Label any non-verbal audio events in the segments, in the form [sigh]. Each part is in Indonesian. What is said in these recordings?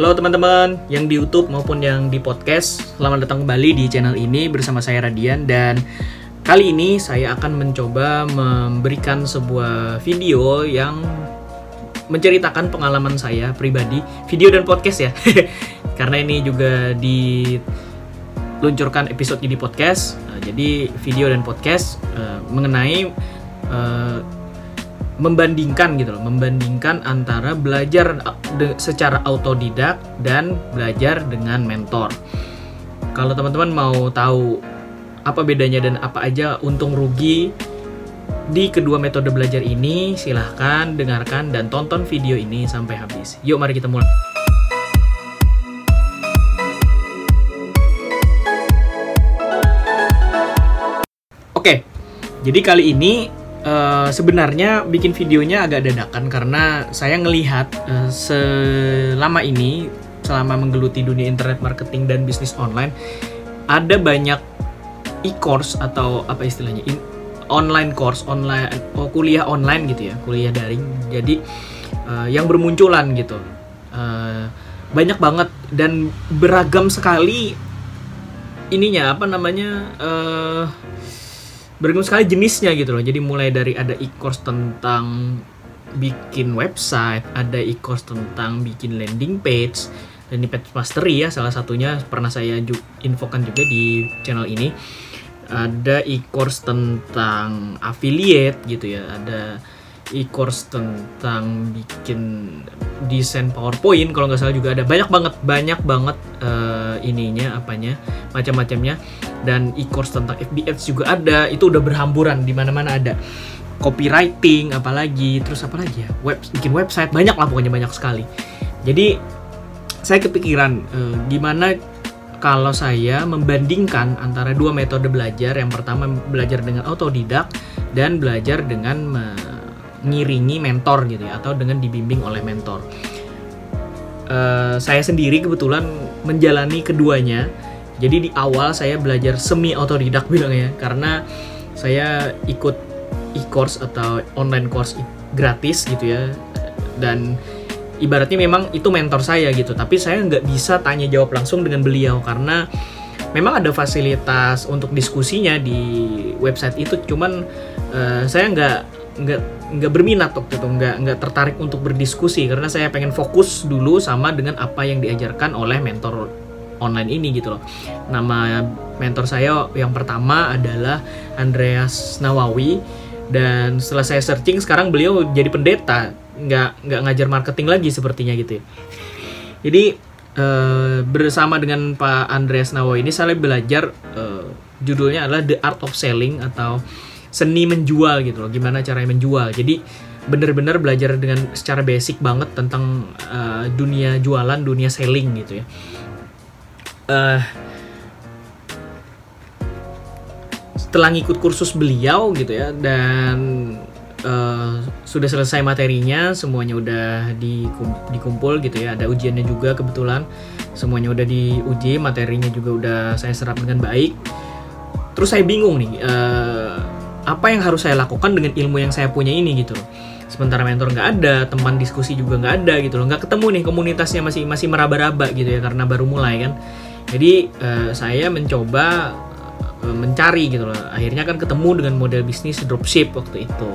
Halo teman-teman yang di YouTube maupun yang di podcast. Selamat datang kembali di channel ini bersama saya Radian dan kali ini saya akan mencoba memberikan sebuah video yang menceritakan pengalaman saya pribadi, video dan podcast ya. [laughs] Karena ini juga diluncurkan episode di podcast. Nah, jadi video dan podcast uh, mengenai uh, membandingkan gitu loh, membandingkan antara belajar secara autodidak dan belajar dengan mentor. Kalau teman-teman mau tahu apa bedanya dan apa aja untung rugi di kedua metode belajar ini, silahkan dengarkan dan tonton video ini sampai habis. Yuk mari kita mulai. Oke, jadi kali ini uh, sebenarnya bikin videonya agak dadakan karena saya ngelihat uh, selama ini selama menggeluti dunia internet marketing dan bisnis online ada banyak e-course atau apa istilahnya in, online course online oh, kuliah online gitu ya kuliah daring. Jadi uh, yang bermunculan gitu. Uh, banyak banget dan beragam sekali ininya apa namanya uh, beragam sekali jenisnya gitu loh. Jadi mulai dari ada e-course tentang bikin website, ada e-course tentang bikin landing page, landing page mastery ya salah satunya pernah saya infokan juga di channel ini. Ada e-course tentang affiliate gitu ya, ada e-course tentang bikin desain PowerPoint kalau nggak salah juga ada. Banyak banget banyak banget uh, ininya apanya macam-macamnya. Dan e-course tentang FBX juga ada itu udah berhamburan di mana-mana ada. Copywriting apalagi terus apa lagi ya web bikin website banyak lah pokoknya banyak sekali. Jadi saya kepikiran uh, gimana kalau saya membandingkan antara dua metode belajar. Yang pertama belajar dengan autodidak dan belajar dengan ngiringi mentor gitu ya atau dengan dibimbing oleh mentor. Uh, saya sendiri kebetulan menjalani keduanya. Jadi di awal saya belajar semi otodidak [laughs] bilangnya karena saya ikut e-course atau online course gratis gitu ya dan ibaratnya memang itu mentor saya gitu tapi saya nggak bisa tanya jawab langsung dengan beliau karena memang ada fasilitas untuk diskusinya di website itu cuman uh, saya nggak nggak nggak berminat waktu itu nggak nggak tertarik untuk berdiskusi. Karena saya pengen fokus dulu sama dengan apa yang diajarkan oleh mentor online ini gitu loh. Nama mentor saya yang pertama adalah Andreas Nawawi. Dan setelah saya searching sekarang beliau jadi pendeta. Nggak nggak ngajar marketing lagi sepertinya gitu ya. Jadi uh, bersama dengan Pak Andreas Nawawi ini saya belajar uh, judulnya adalah The Art of Selling atau seni menjual gitu loh gimana caranya menjual. Jadi bener-bener belajar dengan secara basic banget tentang uh, dunia jualan dunia selling gitu ya. Uh, setelah ngikut kursus beliau gitu ya dan uh, sudah selesai materinya semuanya udah dikumpul gitu ya ada ujiannya juga kebetulan semuanya udah diuji materinya juga udah saya serap dengan baik. Terus saya bingung nih uh, apa yang harus saya lakukan dengan ilmu yang saya punya ini gitu loh. Sementara mentor nggak ada teman diskusi juga nggak ada gitu loh. Nggak ketemu nih komunitasnya masih masih meraba-raba gitu ya karena baru mulai kan. Jadi uh, saya mencoba uh, mencari gitu loh. Akhirnya kan ketemu dengan model bisnis dropship waktu itu.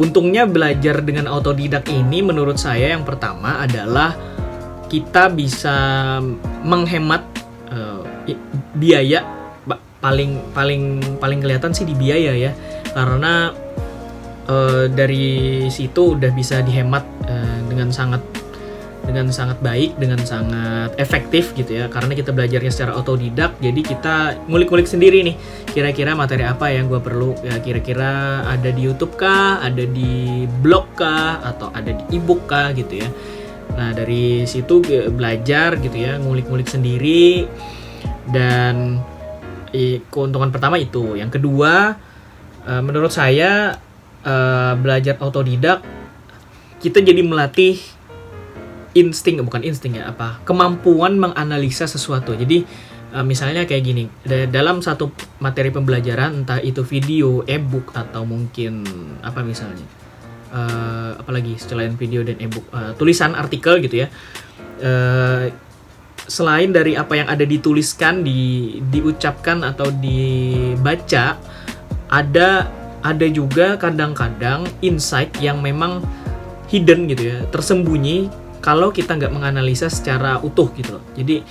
Untungnya belajar dengan autodidak ini menurut saya yang pertama adalah kita bisa menghemat uh, biaya paling paling paling kelihatan sih di biaya ya karena uh, dari situ udah bisa dihemat uh, dengan sangat dengan sangat baik dengan sangat efektif gitu ya. Karena kita belajarnya secara otodidak jadi kita ngulik-ngulik sendiri nih kira-kira materi apa yang gue perlu ya kira-kira ada di YouTube kah ada di blog kah atau ada di ebook kah gitu ya. Nah dari situ belajar gitu ya ngulik-ngulik sendiri. Dan keuntungan pertama itu. Yang kedua uh, menurut saya uh, belajar otodidak kita jadi melatih insting bukan insting ya apa kemampuan menganalisa sesuatu. Jadi uh, misalnya kayak gini dalam satu materi pembelajaran entah itu video ebook atau mungkin apa misalnya uh, apalagi selain video dan ebook uh, tulisan artikel gitu ya uh, selain dari apa yang ada dituliskan, di diucapkan atau dibaca, ada ada juga kadang-kadang insight yang memang hidden gitu ya, tersembunyi kalau kita nggak menganalisa secara utuh gitu loh. Jadi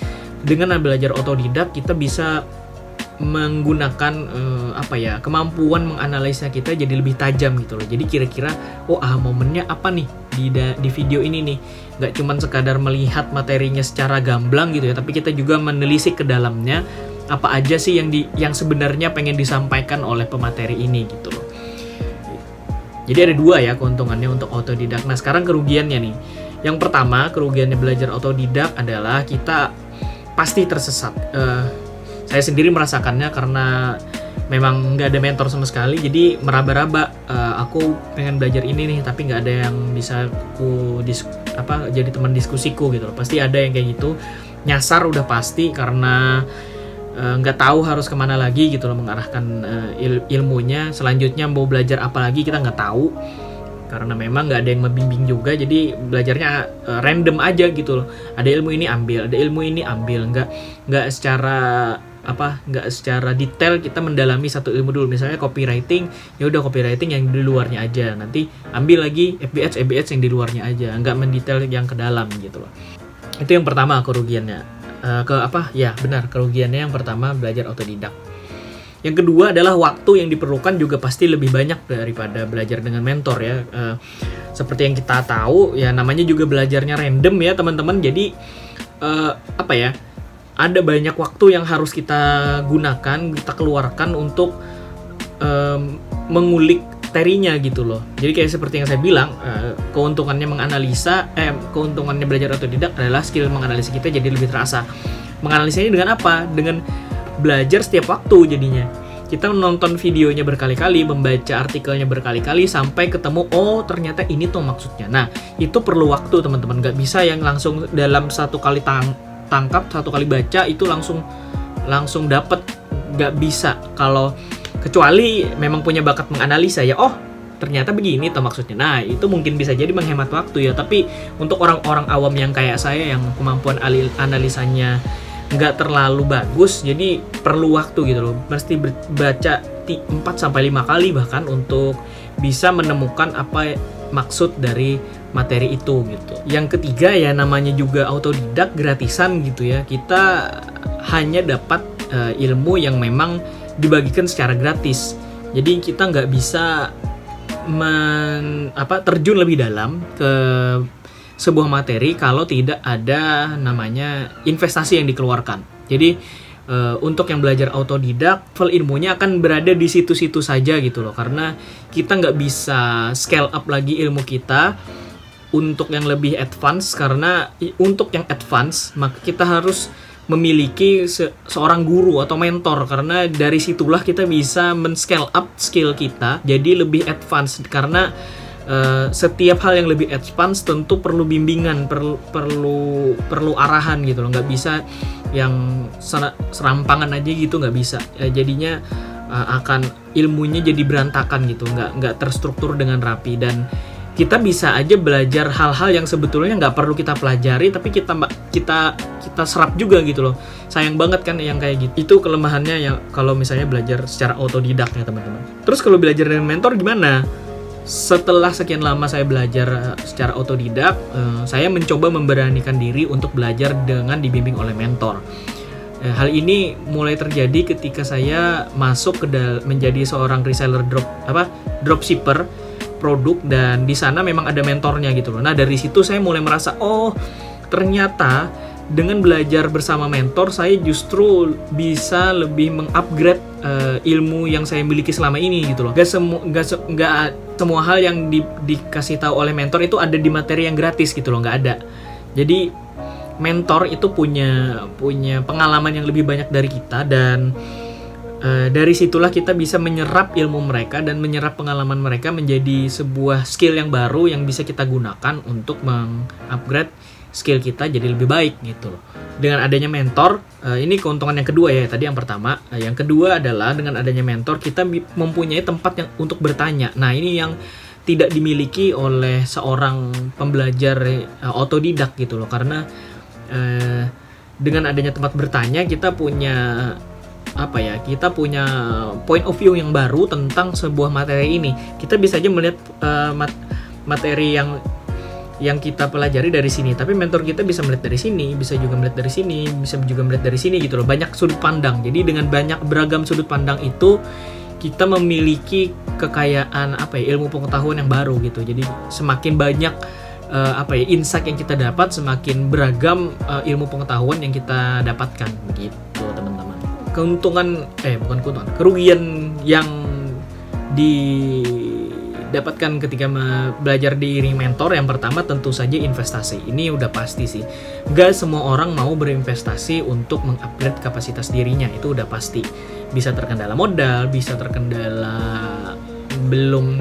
dengan belajar otodidak kita bisa menggunakan uh, apa ya kemampuan menganalisa kita jadi lebih tajam gitu loh jadi kira-kira oh ah momennya apa nih di di video ini nih nggak cuman sekadar melihat materinya secara gamblang gitu ya tapi kita juga menelisik ke dalamnya apa aja sih yang di yang sebenarnya pengen disampaikan oleh pemateri ini gitu loh. Jadi ada dua ya keuntungannya untuk otodidak. Nah sekarang kerugiannya nih. Yang pertama kerugiannya belajar otodidak adalah kita pasti tersesat. Uh, saya sendiri merasakannya karena memang nggak ada mentor sama sekali jadi meraba-raba uh, aku pengen belajar ini nih tapi nggak ada yang bisa aku dis apa jadi teman diskusiku gitu loh. Pasti ada yang kayak gitu. Nyasar udah pasti karena nggak uh, tahu harus ke mana lagi gitu loh mengarahkan uh, il ilmunya. Selanjutnya mau belajar apa lagi kita nggak tahu. Karena memang nggak ada yang membimbing juga jadi belajarnya uh, random aja gitu loh. Ada ilmu ini ambil ada ilmu ini ambil. Nggak nggak secara apa nggak secara detail kita mendalami satu ilmu dulu. Misalnya copywriting ya udah copywriting yang di luarnya aja. Nanti ambil lagi FBH FBH yang di luarnya aja. Nggak mendetail yang ke dalam gitu loh. Itu yang pertama kerugiannya uh, ke apa? Ya benar. Kerugiannya yang pertama belajar otodidak. Yang kedua adalah waktu yang diperlukan juga pasti lebih banyak daripada belajar dengan mentor ya. Uh, seperti yang kita tahu ya namanya juga belajarnya random ya teman-teman. Jadi uh, apa ya? Ada banyak waktu yang harus kita gunakan, kita keluarkan untuk um, mengulik terinya gitu loh. Jadi kayak seperti yang saya bilang, uh, keuntungannya menganalisa, eh keuntungannya belajar otodidak adalah skill menganalisa kita jadi lebih terasa. Menganalisanya dengan apa? Dengan belajar setiap waktu jadinya. Kita menonton videonya berkali-kali, membaca artikelnya berkali-kali sampai ketemu oh ternyata ini tuh maksudnya. Nah itu perlu waktu teman-teman, nggak bisa yang langsung dalam satu kali tang tangkap satu kali baca itu langsung langsung dapet nggak bisa kalau kecuali memang punya bakat menganalisa ya oh ternyata begini tuh maksudnya nah itu mungkin bisa jadi menghemat waktu ya tapi untuk orang-orang awam yang kayak saya yang kemampuan analisanya nggak terlalu bagus jadi perlu waktu gitu loh mesti baca 4 sampai 5 kali bahkan untuk bisa menemukan apa maksud dari materi itu gitu. Yang ketiga ya namanya juga autodidak gratisan gitu ya. Kita hanya dapat uh, ilmu yang memang dibagikan secara gratis. Jadi kita nggak bisa men, apa terjun lebih dalam ke sebuah materi kalau tidak ada namanya investasi yang dikeluarkan. Jadi uh, untuk yang belajar autodidak, level ilmunya akan berada di situ-situ saja gitu loh, karena kita nggak bisa scale up lagi ilmu kita untuk yang lebih advance karena untuk yang advance maka kita harus memiliki se seorang guru atau mentor. Karena dari situlah kita bisa men-scale up skill kita jadi lebih advance. Karena uh, setiap hal yang lebih advance tentu perlu bimbingan perlu perlu perlu arahan gitu loh. Nggak bisa yang ser serampangan aja gitu nggak bisa. Uh, jadinya uh, akan ilmunya jadi berantakan gitu. Nggak nggak terstruktur dengan rapi. Dan kita bisa aja belajar hal-hal yang sebetulnya nggak perlu kita pelajari tapi kita kita kita serap juga gitu loh. Sayang banget kan yang kayak gitu. Itu kelemahannya yang kalau misalnya belajar secara otodidak ya teman-teman. Terus kalau belajar dengan mentor gimana? Setelah sekian lama saya belajar eh, secara otodidak eh, saya mencoba memberanikan diri untuk belajar dengan dibimbing oleh mentor. Eh, Hal ini mulai terjadi ketika saya masuk ke menjadi seorang reseller drop apa dropshipper produk dan di sana memang ada mentornya gitu loh. Nah, dari situ saya mulai merasa oh, ternyata dengan belajar bersama mentor saya justru bisa lebih mengupgrade uh, ilmu yang saya miliki selama ini gitu loh. Gak semua gak, se semua hal yang di, dikasih tahu oleh mentor itu ada di materi yang gratis gitu loh, nggak ada. Jadi mentor itu punya punya pengalaman yang lebih banyak dari kita dan Uh, dari situlah kita bisa menyerap ilmu mereka dan menyerap pengalaman mereka menjadi sebuah skill yang baru yang bisa kita gunakan untuk mengupgrade skill kita jadi lebih baik gitu loh. Dengan adanya mentor, uh, ini keuntungan yang kedua ya. Tadi yang pertama, uh, yang kedua adalah dengan adanya mentor kita mempunyai tempat yang untuk bertanya. Nah, ini yang tidak dimiliki oleh seorang pembelajar otodidak gitu loh karena dengan adanya tempat bertanya kita punya apa ya kita punya point of view yang baru tentang sebuah materi ini. Kita bisa aja melihat uh, mat materi yang yang kita pelajari dari sini. Tapi mentor kita bisa melihat dari sini bisa juga melihat dari sini bisa juga melihat dari sini gitu loh. Banyak sudut pandang. Jadi dengan banyak beragam sudut pandang itu kita memiliki kekayaan apa ya ilmu pengetahuan yang baru gitu. Jadi semakin banyak uh, apa ya insight yang kita dapat semakin beragam uh, ilmu pengetahuan yang kita dapatkan begitu teman-teman keuntungan eh bukan keuntungan kerugian yang didapatkan ketika belajar di mentor yang pertama tentu saja investasi. Ini udah pasti sih. Gak semua orang mau berinvestasi untuk mengupgrade kapasitas dirinya itu udah pasti. Bisa terkendala modal bisa terkendala belum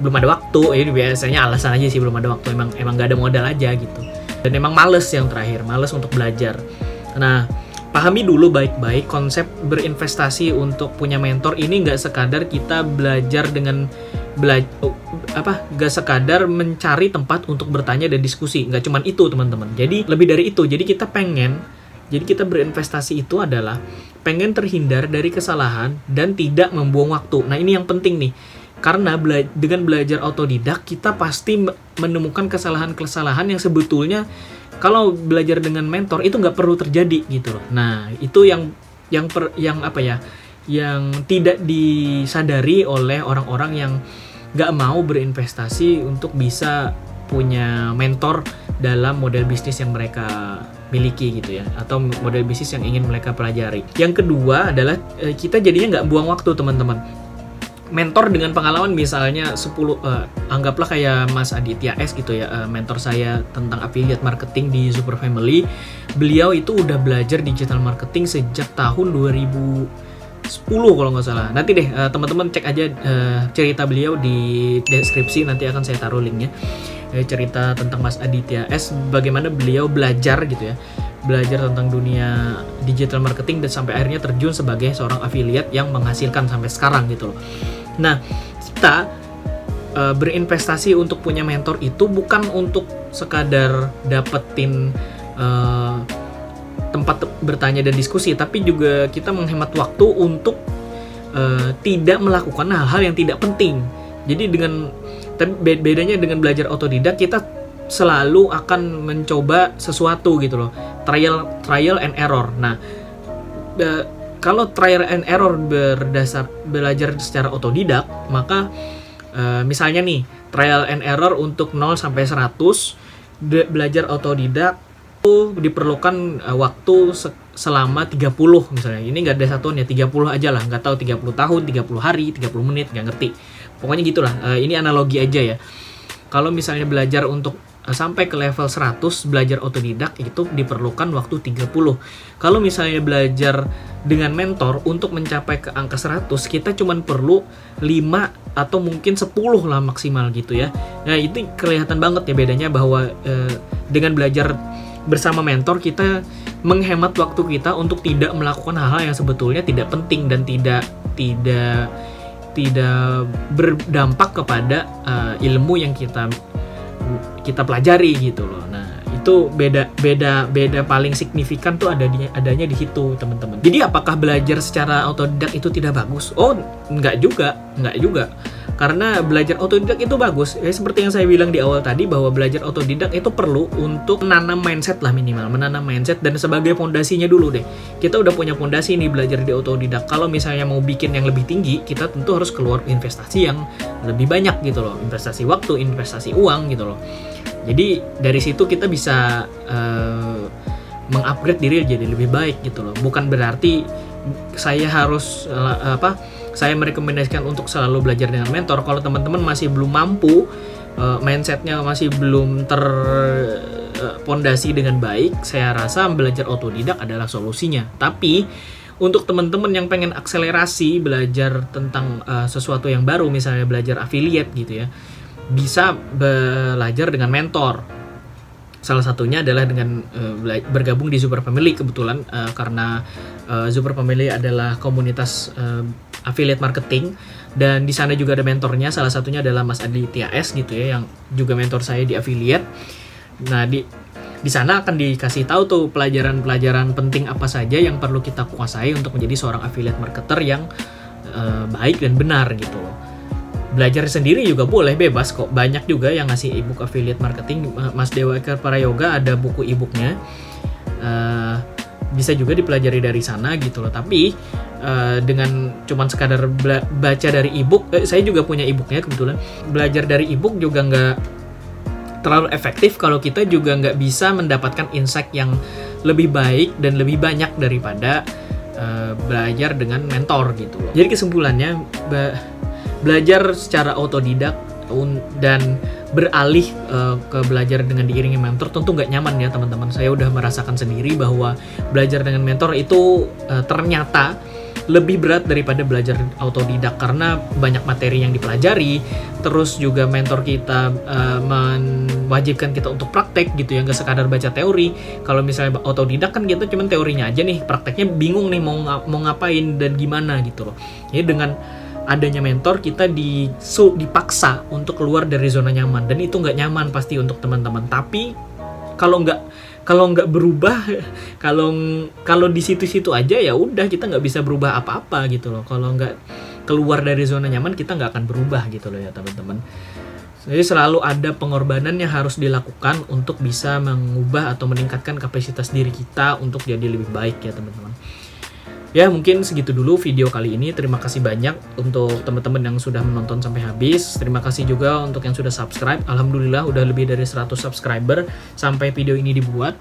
belum ada waktu. Ini biasanya alasan aja sih belum ada waktu. Emang emang gak ada modal aja gitu. Dan emang males yang terakhir males untuk belajar. Nah pahami dulu baik-baik konsep berinvestasi untuk punya mentor ini nggak sekadar kita belajar dengan bela oh, apa nggak sekadar mencari tempat untuk bertanya dan diskusi. Nggak cuman itu teman-teman. Jadi lebih dari itu. Jadi kita pengen jadi kita berinvestasi itu adalah pengen terhindar dari kesalahan dan tidak membuang waktu. Nah ini yang penting nih. Karena bela dengan belajar otodidak kita pasti menemukan kesalahan-kesalahan yang sebetulnya kalau belajar dengan mentor itu nggak perlu terjadi gitu loh. Nah itu yang yang per, yang apa ya yang tidak disadari oleh orang-orang yang nggak mau berinvestasi untuk bisa punya mentor dalam model bisnis yang mereka miliki gitu ya atau model bisnis yang ingin mereka pelajari. Yang kedua adalah eh, kita jadinya nggak buang waktu teman-teman mentor dengan pengalaman misalnya 10 uh, eh, anggaplah kayak Mas Aditya S gitu ya uh, mentor saya tentang affiliate marketing di Super Family. Beliau itu udah belajar digital marketing sejak tahun 2010 kalau nggak salah. Nanti deh uh, teman-teman cek aja cerita beliau di deskripsi nanti akan saya taruh linknya. Cerita tentang Mas Aditya S bagaimana beliau belajar gitu ya. Belajar tentang dunia digital marketing dan sampai akhirnya terjun sebagai seorang affiliate yang menghasilkan sampai sekarang gitu loh. Nah, kita uh, berinvestasi untuk punya mentor itu bukan untuk sekadar dapetin uh, tempat bertanya dan diskusi, tapi juga kita menghemat waktu untuk uh, tidak melakukan hal-hal yang tidak penting. Jadi dengan tapi bedanya dengan belajar otodidak kita selalu akan mencoba sesuatu gitu loh trial trial and error nah kalau trial and error berdasar belajar secara otodidak, maka uh, misalnya nih trial and error untuk 0 sampai 100 belajar otodidak itu diperlukan uh, waktu se selama 30 misalnya. Ini nggak ada satuan ya 30 aja lah, nggak tahu 30 tahun, 30 hari, 30 menit, nggak ngerti. Pokoknya gitulah. Uh, ini analogi aja ya. Kalau misalnya belajar untuk Eh, sampai ke level 100 belajar otodidak itu diperlukan waktu 30. Kalau misalnya belajar dengan mentor untuk mencapai ke angka 100 kita cuma perlu 5 atau mungkin 10 lah maksimal gitu ya. Nah, itu kelihatan banget ya bedanya bahwa eh, dengan belajar bersama mentor kita menghemat waktu kita untuk tidak melakukan hal-hal yang sebetulnya tidak penting dan tidak tidak tidak berdampak kepada uh, ilmu yang kita kita pelajari gitu loh. Nah, itu beda beda beda paling signifikan tuh adanya adanya di situ, teman-teman. Jadi apakah belajar secara otodidak itu tidak bagus? Oh, enggak juga, enggak juga karena belajar otodidak itu bagus. Ya seperti yang saya bilang di awal tadi bahwa belajar otodidak itu perlu untuk menanam mindset lah minimal menanam mindset dan sebagai fondasinya dulu deh. Kita udah punya fondasi nih belajar di otodidak. Kalau misalnya mau bikin yang lebih tinggi kita tentu harus keluar investasi yang lebih banyak gitu loh. Investasi waktu investasi uang gitu loh. Jadi dari situ kita bisa uh, mengupgrade diri jadi lebih baik gitu loh. Bukan berarti saya harus uh, apa saya merekomendasikan untuk selalu belajar dengan mentor. Kalau teman-teman masih belum mampu, uh, mindsetnya masih belum terpondasi uh, dengan baik, saya rasa belajar otodidak adalah solusinya. Tapi untuk teman-teman yang pengen akselerasi belajar tentang uh, sesuatu yang baru, misalnya belajar affiliate gitu ya, bisa belajar dengan mentor Salah satunya adalah dengan uh, bergabung di Super Family kebetulan uh, karena uh, Super Family adalah komunitas uh, affiliate marketing dan di sana juga ada mentornya. Salah satunya adalah Mas Adi TAS gitu ya yang juga mentor saya di affiliate. Nah, di di sana akan dikasih tahu tuh pelajaran-pelajaran penting apa saja yang perlu kita kuasai untuk menjadi seorang affiliate marketer yang uh, baik dan benar gitu loh. Belajar sendiri juga boleh bebas kok. Banyak juga yang ngasih ebook affiliate marketing. Mas Dewa Eka Yoga ada buku ebooknya. Uh, bisa juga dipelajari dari sana gitu loh. Tapi uh, dengan cuman sekadar baca dari ebook, eh, saya juga punya ebooknya kebetulan. Belajar dari ebook juga nggak terlalu efektif kalau kita juga nggak bisa mendapatkan insight yang lebih baik dan lebih banyak daripada uh, belajar dengan mentor gitu loh. Jadi kesimpulannya belajar secara otodidak dan beralih uh, ke belajar dengan diiringi mentor tentu nggak nyaman ya teman-teman. Saya udah merasakan sendiri bahwa belajar dengan mentor itu uh, ternyata lebih berat daripada belajar autodidak. Karena banyak materi yang dipelajari terus juga mentor kita uh, mewajibkan kita untuk praktek gitu ya nggak sekadar baca teori. Kalau misalnya autodidak kan kita cuma teorinya aja nih prakteknya bingung nih mau mau ngapain dan gimana gitu loh. Jadi dengan adanya mentor kita di su, dipaksa untuk keluar dari zona nyaman. Dan itu nggak nyaman pasti untuk teman-teman. Tapi kalau nggak kalau nggak berubah [laughs] kalau kalau di situ-situ aja ya udah kita nggak bisa berubah apa-apa gitu loh. Kalau nggak keluar dari zona nyaman kita nggak akan berubah gitu loh ya teman-teman. Jadi selalu ada pengorbanan yang harus dilakukan untuk bisa mengubah atau meningkatkan kapasitas diri kita untuk jadi lebih baik ya teman-teman Ya mungkin segitu dulu video kali ini. Terima kasih banyak untuk teman-teman yang sudah menonton sampai habis. Terima kasih juga untuk yang sudah subscribe. Alhamdulillah udah lebih dari 100 subscriber sampai video ini dibuat.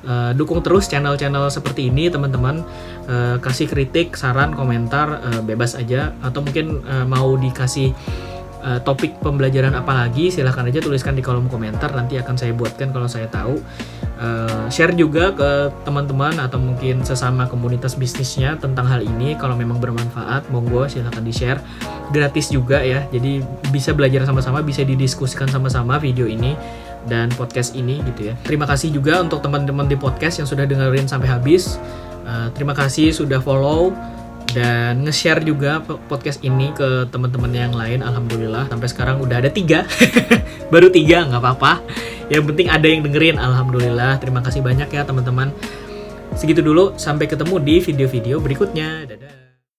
Uh, dukung terus channel-channel seperti ini teman-teman uh, kasih kritik saran komentar uh, bebas aja atau mungkin uh, mau dikasih uh, topik pembelajaran apa lagi silahkan aja tuliskan di kolom komentar nanti akan saya buatkan kalau saya tahu. Uh, share juga ke teman-teman atau mungkin sesama komunitas bisnisnya tentang hal ini kalau memang bermanfaat monggo silahkan di share gratis juga ya jadi bisa belajar sama-sama bisa didiskusikan sama-sama video ini dan podcast ini gitu ya. Terima kasih juga untuk teman-teman di podcast yang sudah dengerin sampai habis. Uh, terima kasih sudah follow dan nge-share juga podcast ini ke teman-teman yang lain alhamdulillah. Sampai sekarang udah ada tiga. [laughs] Baru tiga nggak apa-apa. Yang penting ada yang dengerin alhamdulillah. Terima kasih banyak ya teman-teman. Segitu dulu sampai ketemu di video-video berikutnya. Dadah